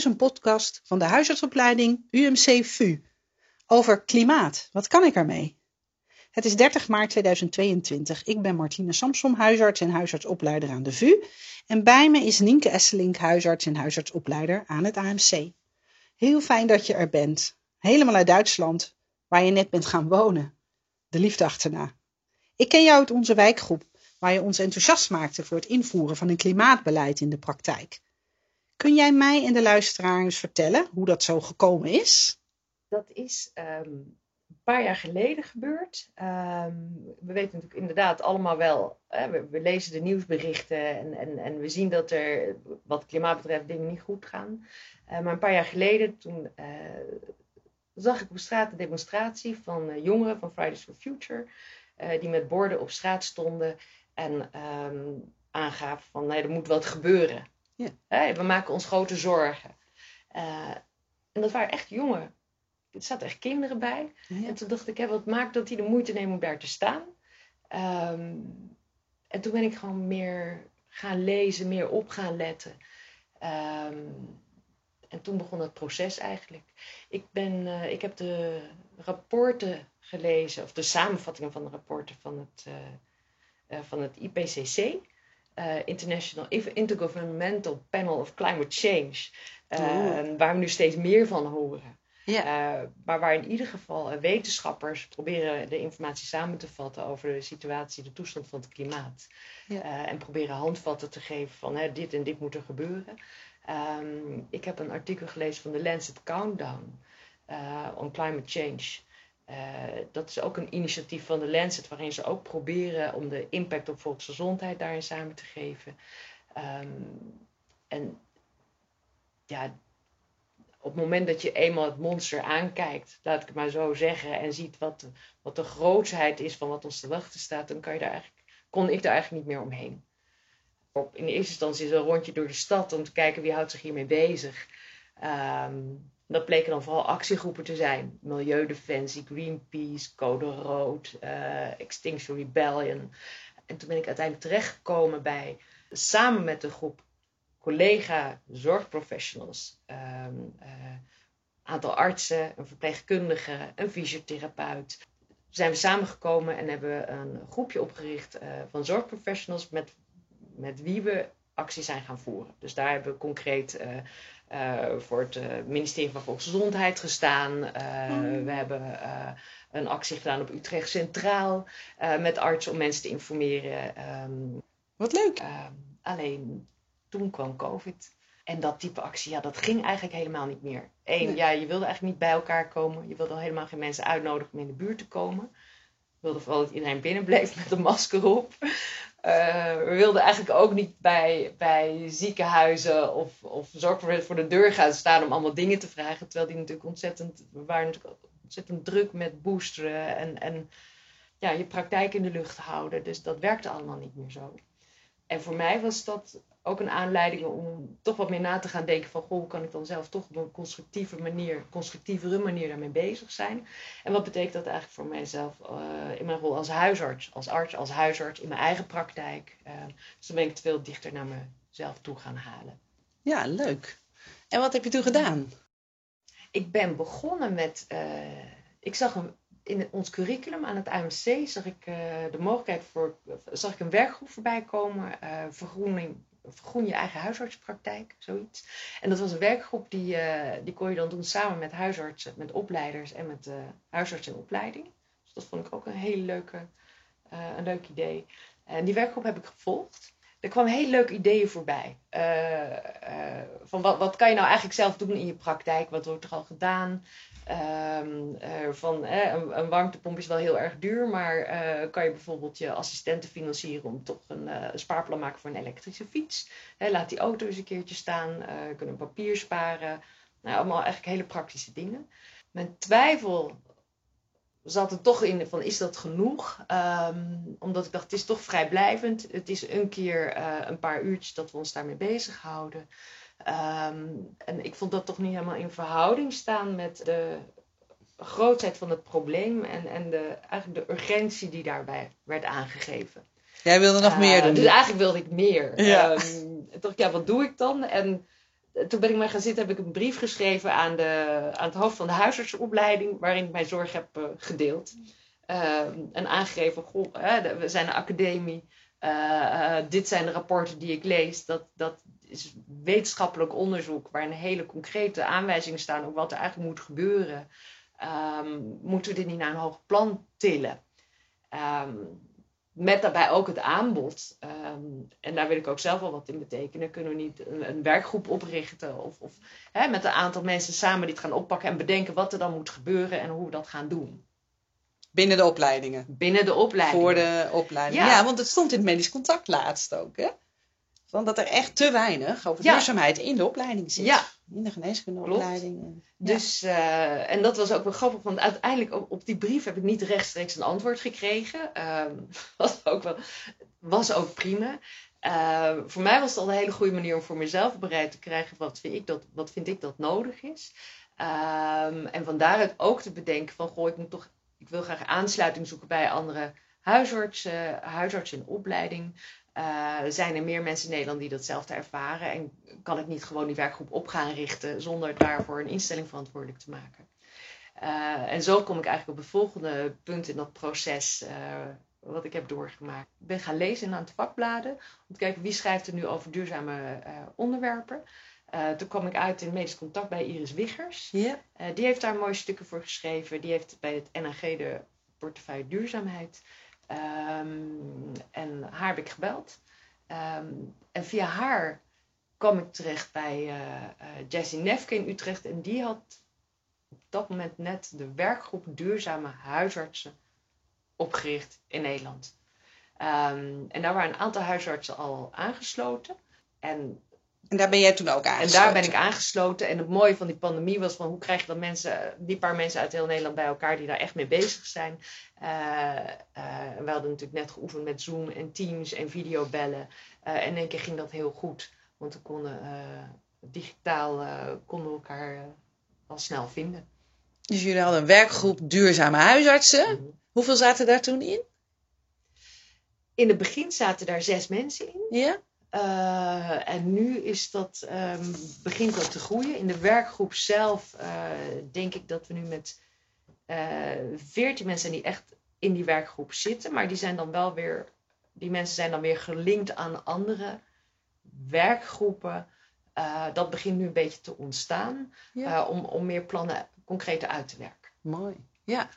Is een podcast van de huisartsopleiding UMC VU over klimaat. Wat kan ik ermee? Het is 30 maart 2022. Ik ben Martine Samsom, huisarts en huisartsopleider aan de VU. En bij me is Nienke Esselink, huisarts en huisartsopleider aan het AMC. Heel fijn dat je er bent. Helemaal uit Duitsland, waar je net bent gaan wonen. De liefde achterna. Ik ken jou uit onze wijkgroep, waar je ons enthousiast maakte voor het invoeren van een klimaatbeleid in de praktijk. Kun jij mij en de luisteraars vertellen hoe dat zo gekomen is? Dat is ehm, een paar jaar geleden gebeurd. Ehm, we weten natuurlijk inderdaad allemaal wel, hè, we, lezen de nieuwsberichten en, en, en we zien dat er wat klimaat betreft dingen niet goed gaan. Uh, maar een paar jaar geleden, toen uh, zag ik op straat een demonstratie van uh, jongeren van Fridays for Future, die met borden op straat stonden en um, aangaven van nee, er moet wat gebeuren. Ja. we maken ons grote zorgen. Uh, en dat waren echt jongen. Er zaten echt kinderen bij. En toen dacht ik, wat maakt dat die de moeite nemen om daar te staan? Um, en toen ben ik gewoon meer gaan lezen, meer op gaan letten. Um, en toen begon het proces eigenlijk. Ik, ben, uh, ik heb de rapporten gelezen, of de samenvattingen van de rapporten van het, uh, van het IPCC uh, International Intergovernmental Panel of Climate Change. Uh, waar we nu steeds meer van horen. Ja. Uh, maar waar in ieder geval wetenschappers proberen de informatie samen te vatten over de situatie, de toestand van het klimaat. Ja. en proberen handvatten te geven van hè, dit en dit moet er gebeuren. Um, ik heb een artikel gelezen van de Lancet Countdown on Climate Change. Uh, dat is ook een initiatief van de Lancet, waarin ze ook proberen om de impact op volksgezondheid daarin samen te geven. Um, en ja, op het moment dat je eenmaal het monster aankijkt, laat ik het maar zo zeggen, en ziet wat, wat de grootsheid is van wat ons te wachten staat, dan kan je daar eigenlijk, kon ik daar eigenlijk niet meer omheen. In de eerste instantie is een rondje door de stad om te kijken wie houdt zich hiermee bezig. Um, dat bleken dan vooral actiegroepen te zijn. Milieudefensie, Greenpeace, Code Rood, uh, Extinction Rebellion. En toen ben ik uiteindelijk terechtgekomen bij, samen met een groep collega zorgprofessionals, uh, aantal artsen, een verpleegkundige, een fysiotherapeut. Zijn we samengekomen en hebben een groepje opgericht uh, van zorgprofessionals met, met wie we actie zijn gaan voeren. Dus daar hebben we concreet voor het uh, ministerie van Volksgezondheid gestaan. Mm. We hebben een actie gedaan op Utrecht Centraal met artsen om mensen te informeren. Um, Wat leuk. Ehm, alleen toen kwam COVID. En dat type actie, ja, dat ging eigenlijk helemaal niet meer. Eén, ja, je wilde eigenlijk niet bij elkaar komen. Je wilde al helemaal geen mensen uitnodigen om in de buurt te komen. Je wilde vooral dat iedereen binnen bleef met een masker op. Uh, we wilden eigenlijk ook niet bij, bij ziekenhuizen of, of zorgverleners voor de deur gaan staan om allemaal dingen te vragen. Terwijl die natuurlijk ontzettend, we waren natuurlijk ontzettend druk met boosteren en, en ja, je praktijk in de lucht houden. Dus dat werkte allemaal niet meer zo. En voor mij was dat ook een aanleiding om toch wat meer na te gaan denken van... Goh, hoe kan ik dan zelf toch op een constructieve manier, constructievere manier daarmee bezig zijn? En wat betekent dat eigenlijk voor mijzelf uh, in mijn rol als huisarts? Als arts, als huisarts in mijn eigen praktijk. Uh, dus dan ben ik het veel dichter naar mezelf toe gaan halen. Ja, leuk. En wat heb je toen gedaan? Ik ben begonnen met... Uh, ik zag een in ons curriculum aan het AMC zag ik uh, de mogelijkheid voor, zag ik een werkgroep voorbij komen, uh, vergroening vergroen je eigen huisartspraktijk, zoiets. En dat was een werkgroep die, uh, die kon je dan doen samen met huisartsen, met opleiders en met uh, huisarts in opleiding. Dus dat vond ik ook een hele leuke, uh, een leuk idee. En die werkgroep heb ik gevolgd. Er kwamen hele leuke ideeën voorbij. van wat, wat kan je nou eigenlijk zelf doen in je praktijk? Wat wordt er al gedaan? Um, uh, van, eh, een, een, warmtepomp is wel heel erg duur, maar uh, kan je bijvoorbeeld je assistenten financieren om toch een, uh, spaarplan maken voor een elektrische fiets. laat die auto eens een keertje staan, kunnen papier sparen. Nou, allemaal eigenlijk hele praktische dingen. Mijn twijfel zat er toch in van is dat genoeg? Um, omdat ik dacht, het is toch vrijblijvend. Het is een keer een paar uurtjes dat we ons daarmee bezighouden. Um, en ik vond dat toch niet helemaal in verhouding staan met de grootheid van het probleem en, en de, eigenlijk de urgentie die daarbij werd aangegeven. Jij wilde nog meer uh, doen? Dus eigenlijk wilde ik meer. Ja. Um, dacht ik, ja, wat doe ik dan? En toen ben ik maar gaan zitten, heb ik een brief geschreven aan, de, aan het hoofd van de huisartsenopleiding, waarin ik mijn zorg heb uh, gedeeld. Ehm, en aangegeven, goh, we zijn een academie, uh, dit zijn de rapporten die ik lees. Dat, dat is wetenschappelijk onderzoek waarin hele concrete aanwijzingen staan op wat er eigenlijk moet gebeuren. Um, moeten we dit niet naar een hoger plan tillen? Um, met daarbij ook het aanbod. Um, en daar wil ik ook zelf wel wat in betekenen. Kunnen we niet een, werkgroep oprichten? Of, of hè, met een aantal mensen samen dit gaan oppakken en bedenken wat er dan moet gebeuren en hoe we dat gaan doen. Binnen de opleidingen. Binnen de opleidingen. Voor de opleidingen. Ja. want het stond in het medisch contact laatst ook, hè? Van dat er echt te weinig over duurzaamheid in de opleiding zit. Ja. In de geneeskundeopleiding. Dus, uh, en dat was ook wel grappig, want uiteindelijk op, op, die brief heb ik niet rechtstreeks een antwoord gekregen. Um, was, ook wel, was ook prima. Uh, voor mij was het al een hele goede manier om voor mezelf bereid te krijgen wat vind ik dat, wat vind ik dat nodig is. Um, en van daaruit ook te bedenken van, goh, ik moet toch, ik wil graag aansluiting zoeken bij andere huisartsen, huisartsen in opleiding. Uh, zijn er meer mensen in Nederland die datzelfde ervaren? En kan ik niet gewoon die werkgroep op gaan richten zonder daarvoor een instelling verantwoordelijk te maken? Uh, en zo kom ik eigenlijk op het volgende punt in dat proces wat ik heb doorgemaakt. Ik ben gaan lezen in aan het vakbladen om te kijken wie schrijft er nu over duurzame onderwerpen. Toen kwam ik uit in medisch contact bij Iris Wiggers. Yeah. die heeft daar mooie stukken voor geschreven. Die heeft bij het NAG de portefeuille duurzaamheid. Um, en haar heb ik gebeld. Um, en via haar kwam ik terecht bij uh, uh, Jessie Nefke in Utrecht. En die had op dat moment net de werkgroep Duurzame Huisartsen opgericht in Nederland. Um, en daar waren een aantal huisartsen al aangesloten. En en daar ben jij toen ook aangesloten? En daar ben ik aangesloten. En het mooie van die pandemie was van hoe krijg je dan mensen, die paar mensen uit heel Nederland bij elkaar die daar echt mee bezig zijn. Uh, uh, we hadden natuurlijk net geoefend met Zoom en Teams en videobellen. Uh, en in één keer ging dat heel goed. Want we konden digitaal konden elkaar al snel vinden. Dus jullie hadden een werkgroep duurzame huisartsen. Mhm. Hoeveel zaten daar toen in? In het begin zaten daar zes mensen in. Ja. Uh, en nu is dat, um, begint dat te groeien. In de werkgroep zelf uh, denk ik dat we nu met uh, veertien mensen die echt in die werkgroep zitten. Maar die zijn dan wel weer, die mensen zijn dan weer gelinkt aan andere werkgroepen. dat begint nu een beetje te ontstaan. Ja. om, om meer plannen concreet uit te werken. Mooi, ja.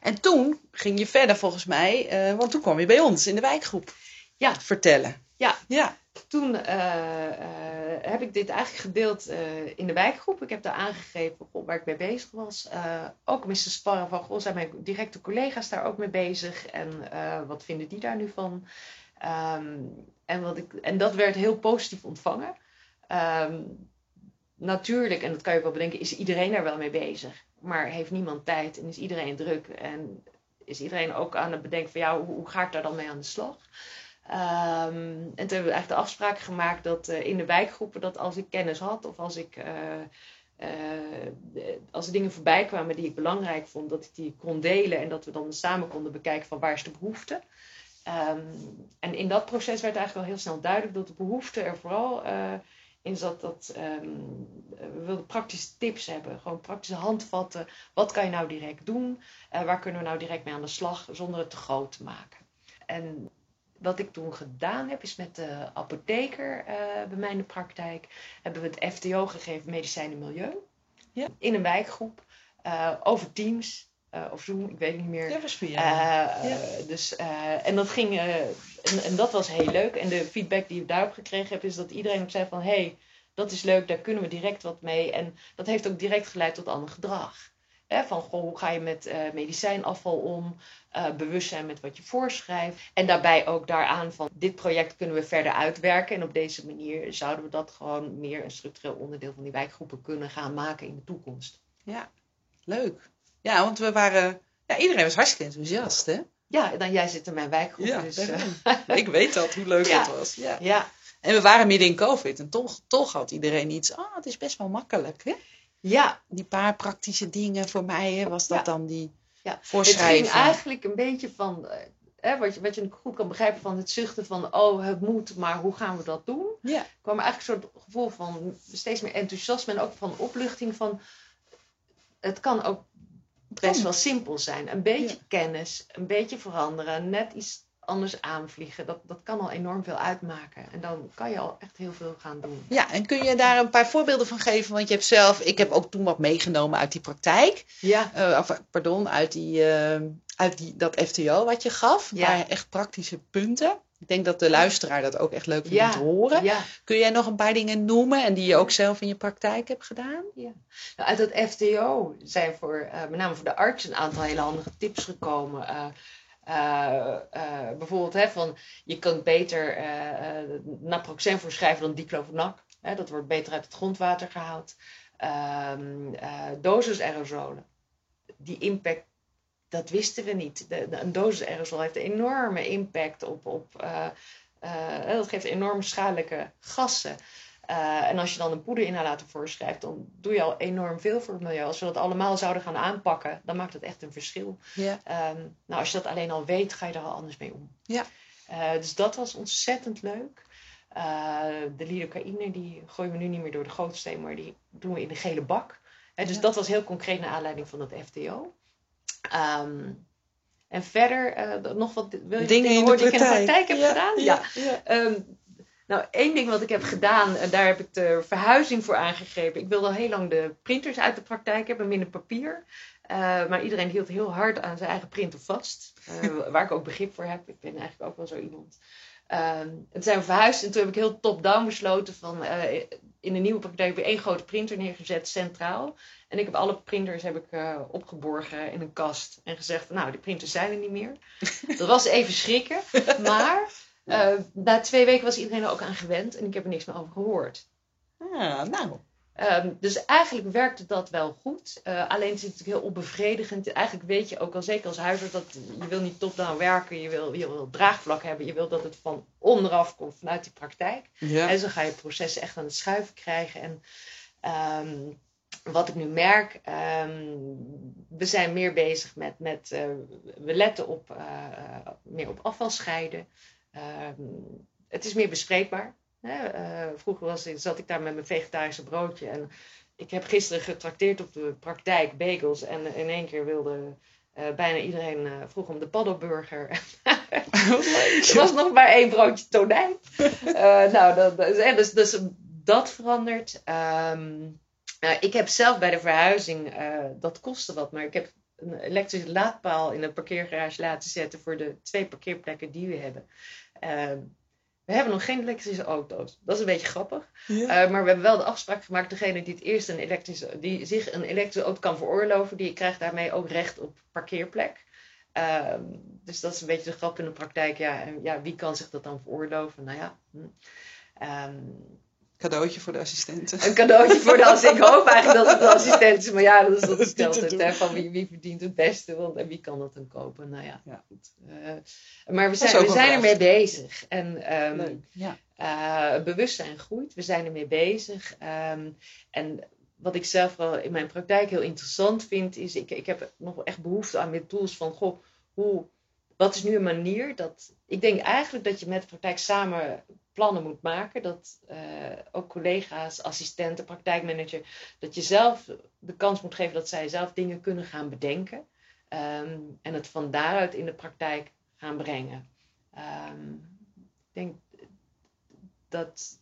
En toen ging je verder volgens mij, want toen kwam je bij ons in de wijkgroep ja. vertellen. Ja, ja. toen uh, uh, heb ik dit eigenlijk gedeeld uh, in de wijkgroep. Ik heb daar aangegeven waar ik mee bezig was. ook te sparren van, zijn mijn directe collega's daar ook mee bezig? En wat vinden die daar nu van? Um, en, wat ik, en dat werd heel positief ontvangen. Um, natuurlijk, en dat kan je wel bedenken, is iedereen daar wel mee bezig. Maar heeft niemand tijd en is iedereen druk. En is iedereen ook aan het bedenken van, ja, hoe, hoe ga ik daar dan mee aan de slag? Um, en toen hebben we eigenlijk de afspraak gemaakt dat uh, in de wijkgroepen, dat als ik kennis had of als ik uh, uh, als er dingen voorbij kwamen die ik belangrijk vond, dat ik die kon delen en dat we dan samen konden bekijken van waar is de behoefte. Um, en in dat proces werd eigenlijk al heel snel duidelijk dat de behoefte er vooral in zat dat um, we wilden praktische tips hebben, gewoon praktische handvatten. Wat kan je nou direct doen? waar kunnen we nou direct mee aan de slag zonder het te groot te maken? En wat ik toen gedaan heb, is met de apotheker uh, bij mij in de praktijk, hebben we het FTO gegeven, Medicijn en Milieu. Ja. In een wijkgroep, uh, over Teams uh, of Zoom, ik weet het niet meer. Dat was via. Ja. Dus, en dat ging, en, en, dat was heel leuk. En de feedback die ik daarop gekregen heb, is dat iedereen ook zei van, hé, hey, dat is leuk, daar kunnen we direct wat mee. En dat heeft ook direct geleid tot ander gedrag. Hè, van goh, hoe ga je met uh, medicijnafval om? Uh, bewust zijn met wat je voorschrijft. En daarbij ook daaraan van dit project kunnen we verder uitwerken. En op deze manier zouden we dat gewoon meer een structureel onderdeel van die wijkgroepen kunnen gaan maken in de toekomst. Ja, leuk. Ja, want we waren. Ja, iedereen was hartstikke enthousiast, hè? Ja, dan jij zit in mijn wijkgroep. Ja, dus, uh... ik weet dat, hoe leuk ja. het was. Ja. ja. En we waren midden in COVID en toch, toch had iedereen iets. Ah, oh, het is best wel makkelijk, hè? Ja. Die paar praktische dingen voor mij, hè, was dat ja. dan die ja. voorschrijving? Het ging eigenlijk een beetje van... hè, wat, je, wat je goed kan begrijpen van het zuchten van, oh, het moet, maar hoe gaan we dat doen? Ja. kwam er eigenlijk een soort gevoel van steeds meer enthousiasme en ook van opluchting van, het kan ook best wel simpel zijn. Een beetje Ja. kennis, een beetje veranderen, net iets anders aanvliegen. Dat, dat kan al enorm veel uitmaken. En dan kan je al echt heel veel gaan doen. Ja, en kun je daar een paar voorbeelden van geven? Want je hebt zelf, ik heb ook toen wat meegenomen uit die praktijk. Ja, Eh, of, pardon, uit, die, eh, uit die, dat FTO wat je gaf. Ja. paar echt praktische punten. Ik denk dat de luisteraar dat ook echt leuk vindt Ja. om te horen. ja. Kun jij nog een paar dingen noemen en die je ook zelf in je praktijk hebt gedaan? Nou, uit dat FTO zijn voor, eh, met name voor de arts een aantal hele handige tips gekomen. Eh, eh, bijvoorbeeld hè, van je kunt beter eh, naproxen voorschrijven dan diclofenac. Hè, dat wordt beter uit het grondwater gehaald. Ehm eh, dosis aerosolen. Die impact, dat wisten we niet. Een dosis aerosol heeft een enorme impact op. op dat geeft enorm schadelijke gassen. Eh, en als je dan een poederinhalator voorschrijft, dan doe je al enorm veel voor het milieu. Als we dat allemaal zouden gaan aanpakken, dan maakt dat echt een verschil. Ja. Ehm, nou, als je dat alleen al weet, ga je er al anders mee om. Ja. Eh, dus dat was ontzettend leuk. Eh, de lidocaïne, die gooien we nu niet meer door de gootsteen, maar die doen we in de gele bak. Dus Ja. dat was heel concreet naar aanleiding van dat FTO. Ehm, en verder, nog wat wil je Dingen horen die ik in de praktijk. heb gedaan? ja, ja. Nou, één ding wat ik heb gedaan, en daar heb ik de verhuizing voor aangegrepen. Ik wilde al heel lang de printers uit de praktijk hebben, minder papier. Eh, maar iedereen hield heel hard aan zijn eigen printer vast. eh, waar ik ook begrip voor heb. Ik ben eigenlijk ook wel zo iemand. En toen zijn we verhuisd en toen heb ik heel top-down besloten van... eh, in de nieuwe praktijk heb ik één grote printer neergezet, centraal. En ik heb alle printers heb ik, opgeborgen in een kast. En gezegd nou, die printers zijn er niet meer. Dat was even schrikken. Maar eh, na twee weken was iedereen er ook aan gewend. En ik heb er niks meer over gehoord. Ah, nou, Ehm, dus eigenlijk werkte dat wel goed. Eh, alleen het is natuurlijk heel onbevredigend. Eigenlijk weet je ook al zeker als huisarts dat je wil niet top-down werken. Je wil, je wil draagvlak hebben. Je wil dat het van onderaf komt vanuit die praktijk. ja. En zo ga je processen echt aan het schuiven krijgen. En ehm, wat ik nu merk, ehm, we zijn meer bezig met, met eh, we letten op, eh, meer op afval scheiden. Ehm, het is meer bespreekbaar. Hè? Eh, vroeger was, zat ik daar met mijn vegetarische broodje en ik heb gisteren getrakteerd op de praktijk bagels en in één keer wilde eh, bijna iedereen eh, vroeg om de paddelburger. Er was nog maar één broodje tonijn. Nou, dat, dat, dus, dus dat verandert. Ehm, ik heb zelf bij de verhuizing, dat kostte wat, maar ik heb een elektrische laadpaal in een parkeergarage laten zetten voor de twee parkeerplekken die we hebben. Ehm, we hebben nog geen elektrische auto's. Dat is een beetje grappig. Ja. Eh, maar we hebben wel de afspraak gemaakt, degene die het eerst een elektrische, die zich een elektrische auto kan veroorloven, die krijgt daarmee ook recht op parkeerplek. Ehm, dus dat is een beetje de grap in de praktijk. Ja, en ja, wie kan zich dat dan veroorloven? Nou ja. hm. Ehm, Cadeautje voor de assistenten. een cadeautje voor de assistent. Ik hoop eigenlijk dat het de assistent is. Maar ja, dat is dat is altijd. doen. Hè, van wie, wie verdient het beste? Want, en wie kan dat dan kopen? Nou ja, Ja. goed. Eh, maar we zijn, we zijn ermee bezig. En ehm. Ja. eh, het bewustzijn groeit. We zijn ermee bezig. Ehm, en wat ik zelf wel in mijn praktijk heel interessant vind, is ik, ik heb nog wel echt behoefte aan meer tools van, goh, hoe, wat is nu een manier dat, ik denk eigenlijk dat je met de praktijk samen plannen moet maken, dat eh, ook collega's, assistenten, praktijkmanager, dat je zelf de kans moet geven dat zij zelf dingen kunnen gaan bedenken ehm, en het van daaruit in de praktijk gaan brengen. Ehm, ik denk dat,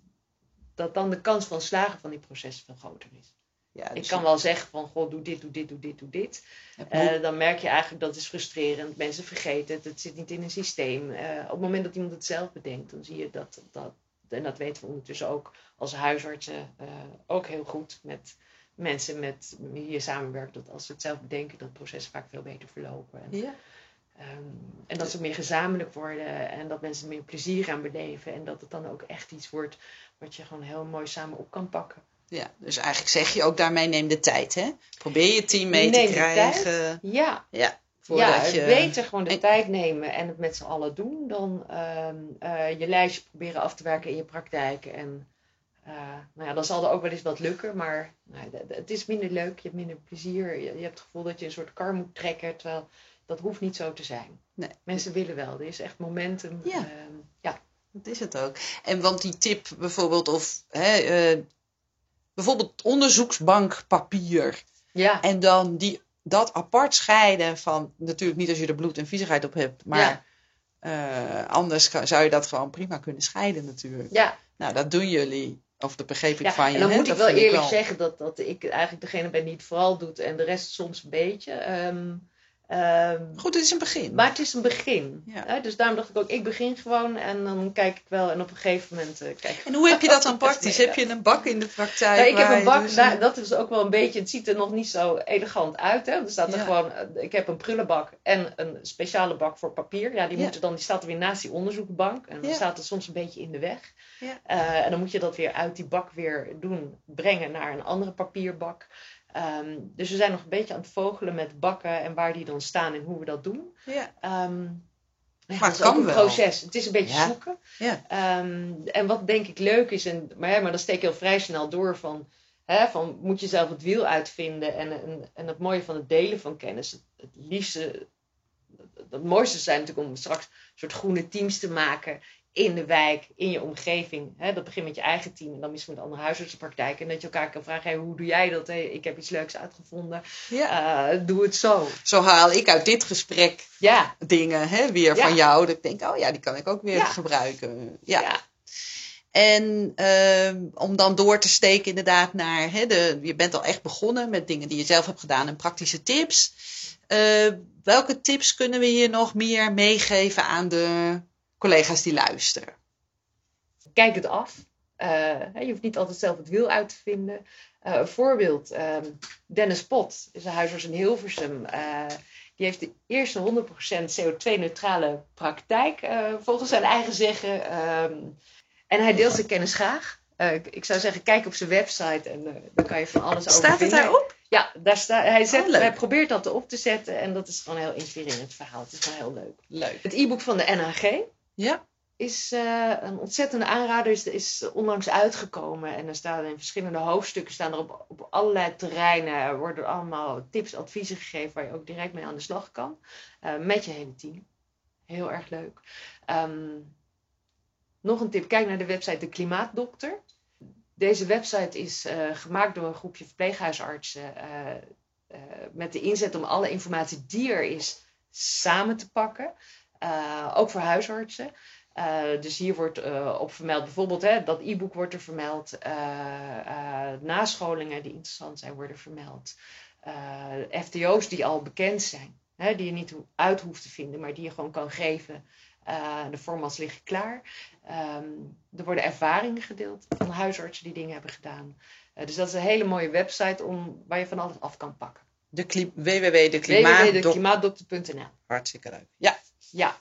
dat dan de kans van slagen van die processen veel groter is. Ja, Ik dus kan wel zeggen van, goh, doe dit, doe dit, doe dit, doe dit. Eh, dan merk je eigenlijk dat is frustrerend. Mensen vergeten het, het zit niet in een systeem. Eh, op het moment dat iemand het zelf bedenkt, dan zie je dat, dat en dat weten we ondertussen ook als huisartsen eh, ook heel goed met mensen met wie je samenwerkt. Dat als ze het zelf bedenken, dat proces vaak veel beter verlopen. En, ja. ehm, en dat ze meer gezamenlijk worden en dat mensen er meer plezier aan beleven. En dat het dan ook echt iets wordt wat je gewoon heel mooi samen op kan pakken. Ja, dus eigenlijk zeg je ook daarmee neem de tijd, hè? Probeer je team mee Neem te krijgen. Ja, Ja, voordat ja, je... beter gewoon de en- tijd nemen en het met z'n allen doen dan ehm, eh, je lijstje proberen af te werken in je praktijk. En eh, nou ja, dan zal er ook wel eens wat lukken, maar nou, het is minder leuk, je hebt minder plezier. Je, je hebt het gevoel dat je een soort kar moet trekken, terwijl dat hoeft niet zo te zijn. Nee. Mensen willen wel. Er is echt momentum. Ja. ehm, ja. Dat is het ook. En want die tip bijvoorbeeld, of hè, eh, bijvoorbeeld onderzoeksbankpapier. ja. En dan die, dat apart scheiden van, natuurlijk niet als je er bloed en viezigheid op hebt, maar Ja. eh, anders zou je dat gewoon prima kunnen scheiden natuurlijk. ja. Nou, dat doen jullie. Of dat begreep ik Ja, van je. en dan hè? moet ik wel eerlijk zeggen dat, dat ik eigenlijk degene ben die het vooral doet en de rest soms een beetje. Ehm, ehm, Goed, het is een begin. maar het is een begin. Ja. Hè? Dus daarom dacht ik ook, ik begin gewoon en dan kijk ik wel. En op een gegeven moment eh, kijk ik En hoe heb je dat dan praktisch? Heb je een bak in de praktijk? Ik heb een bak, dus- dat is ook wel een beetje, het ziet er nog niet zo elegant uit. Hè? Er staat er Ja. gewoon, eh, ik heb een prullenbak en een speciale bak voor papier. Ja, die, Ja. moeten dan, die staat er weer naast die onderzoekbank. En dan staat het soms een beetje in de weg. Ja. Eh, en dan moet je dat weer uit die bak weer doen, brengen naar een andere papierbak. Ehm, dus we zijn nog een beetje aan het vogelen met bakken en waar die dan staan en hoe we dat doen. Ja. Ehm, ja, het dat is ook een wel. proces. Het is een beetje Ja. zoeken. Ja. Ehm, en wat denk ik leuk is, en, maar, ja, maar dan steek je al vrij snel door van, hè, van moet je zelf het wiel uitvinden. En, en, en het mooie van het delen van kennis, het, het liefste, het, het mooiste zijn natuurlijk om straks een soort groene teams te maken in de wijk, in je omgeving. Hè, dat begint met je eigen team en dan misschien met andere huisartsenpraktijken. En dat je elkaar kan vragen, hey, hoe doe jij dat? Hey, ik heb iets leuks uitgevonden. Ja. Eh, doe het zo. Zo haal ik uit dit gesprek Ja, dingen hè, weer Ja. van jou. Dat ik denk, oh ja, die kan ik ook weer gebruiken. Ja. ja. En ehm, om dan door te steken inderdaad naar, hè, de, je bent al echt begonnen met dingen die je zelf hebt gedaan en praktische tips. Eh, welke tips kunnen we hier nog meer meegeven aan de collega's die luisteren? kijk het af. Eh, je hoeft niet altijd zelf het wiel uit te vinden. Eh, een voorbeeld, ehm, Dennis Pot is een huisarts in Hilversum. Eh, die heeft de eerste 100% CO2-neutrale praktijk, volgens zijn eigen zeggen. Ehm, en hij deelt zijn kennis graag. Ik, zou zeggen, kijk op zijn website en dan kan je van alles over Staat het daarop? Ja, daar sta, hij, zet, Oh, hij probeert dat op te zetten en dat is gewoon een heel inspirerend verhaal. Het is gewoon heel leuk. Leuk. Het e-book van de NHG, Ja. is eh, een ontzettende aanrader. Is, is onlangs uitgekomen. En er staan in verschillende hoofdstukken staan er op, op allerlei terreinen. Er worden allemaal tips, adviezen gegeven waar je ook direct mee aan de slag kan. Eh, met je hele team. Heel erg leuk. Ehm, nog een tip, kijk naar de website De Klimaatdokter. Deze website is eh, gemaakt door een groepje verpleeghuisartsen. met de inzet om alle informatie die er is samen te pakken. Eh, ook voor huisartsen. Uh, dus hier wordt uh, op vermeld, bijvoorbeeld hè, dat e-book wordt er vermeld, nascholingen die interessant zijn worden vermeld, FTO's die al bekend zijn, hè, die je niet uit hoeft te vinden, maar die je gewoon kan geven. de formats liggen klaar. Um, er worden ervaringen gedeeld van huisartsen die dingen hebben gedaan. dus dat is een hele mooie website om, waar je van alles af kan pakken. De www.deklimaatdokter.nl Hartstikke leuk. Ja. Ja.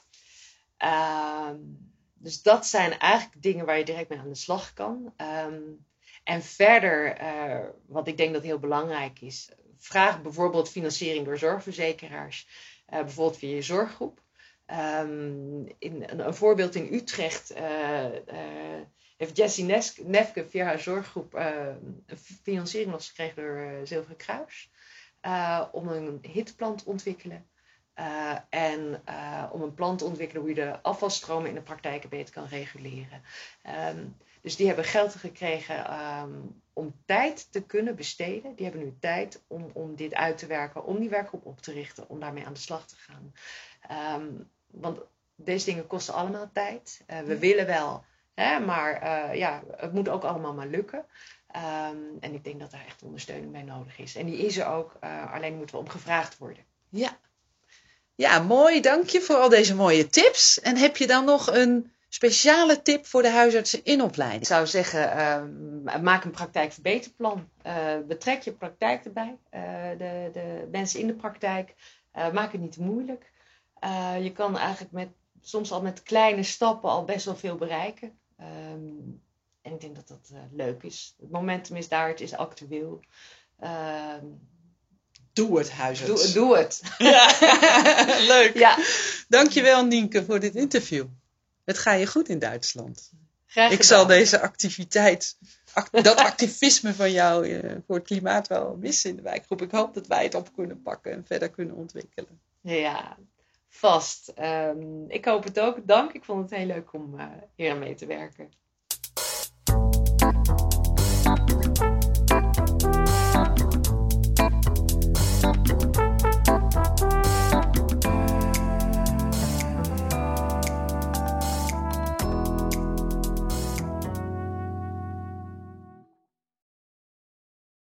Um, dus dat zijn eigenlijk dingen waar je direct mee aan de slag kan. Um, en verder, uh, wat ik denk dat heel belangrijk is, vraag bijvoorbeeld financiering door zorgverzekeraars, uh, bijvoorbeeld via je zorggroep. Um, in, een, voorbeeld in Utrecht uh, heeft Jessie Nefke via haar zorggroep een financiering nog gekregen door Zilveren Kruis om een hitplan te ontwikkelen. Uh, en uh, om een plan te ontwikkelen hoe je de afvalstromen in de praktijken beter kan reguleren. Um, dus die hebben geld gekregen um, om tijd te kunnen besteden. Die hebben nu tijd om, om dit uit te werken, om die werkgroep op te richten, om daarmee aan de slag te gaan. Um, want deze dingen kosten allemaal tijd. Uh, we ja. willen wel, hè, maar ja, het moet ook allemaal maar lukken. En ik denk dat daar echt ondersteuning bij nodig is. En die is er ook, alleen moeten we om gevraagd worden. Ja. Ja, mooi. Dank je voor al deze mooie tips. En heb je dan nog een speciale tip voor de huisartsen in opleiding? Ik zou zeggen, uh, maak een praktijkverbeterplan. Uh, betrek je praktijk erbij. Uh, de, de mensen in de praktijk. Uh, maak het niet te moeilijk. je kan eigenlijk met, soms al met kleine stappen al best wel veel bereiken. Um, en ik denk dat dat leuk is. Het momentum is daar, het is actueel. Doe het, huisarts. Doe, doe het. Ja. Leuk. Ja. Dankjewel, Nienke, voor dit interview. Het gaat je goed in Duitsland. Graag Ik zal deze activiteit, act, dat activisme van jou uh, voor het klimaat wel missen in de wijkgroep. Ik hoop dat wij het op kunnen pakken en verder kunnen ontwikkelen. Ja, vast. Ehm, ik hoop het ook. Dank. Ik vond het heel leuk om uh, hier aan mee te werken.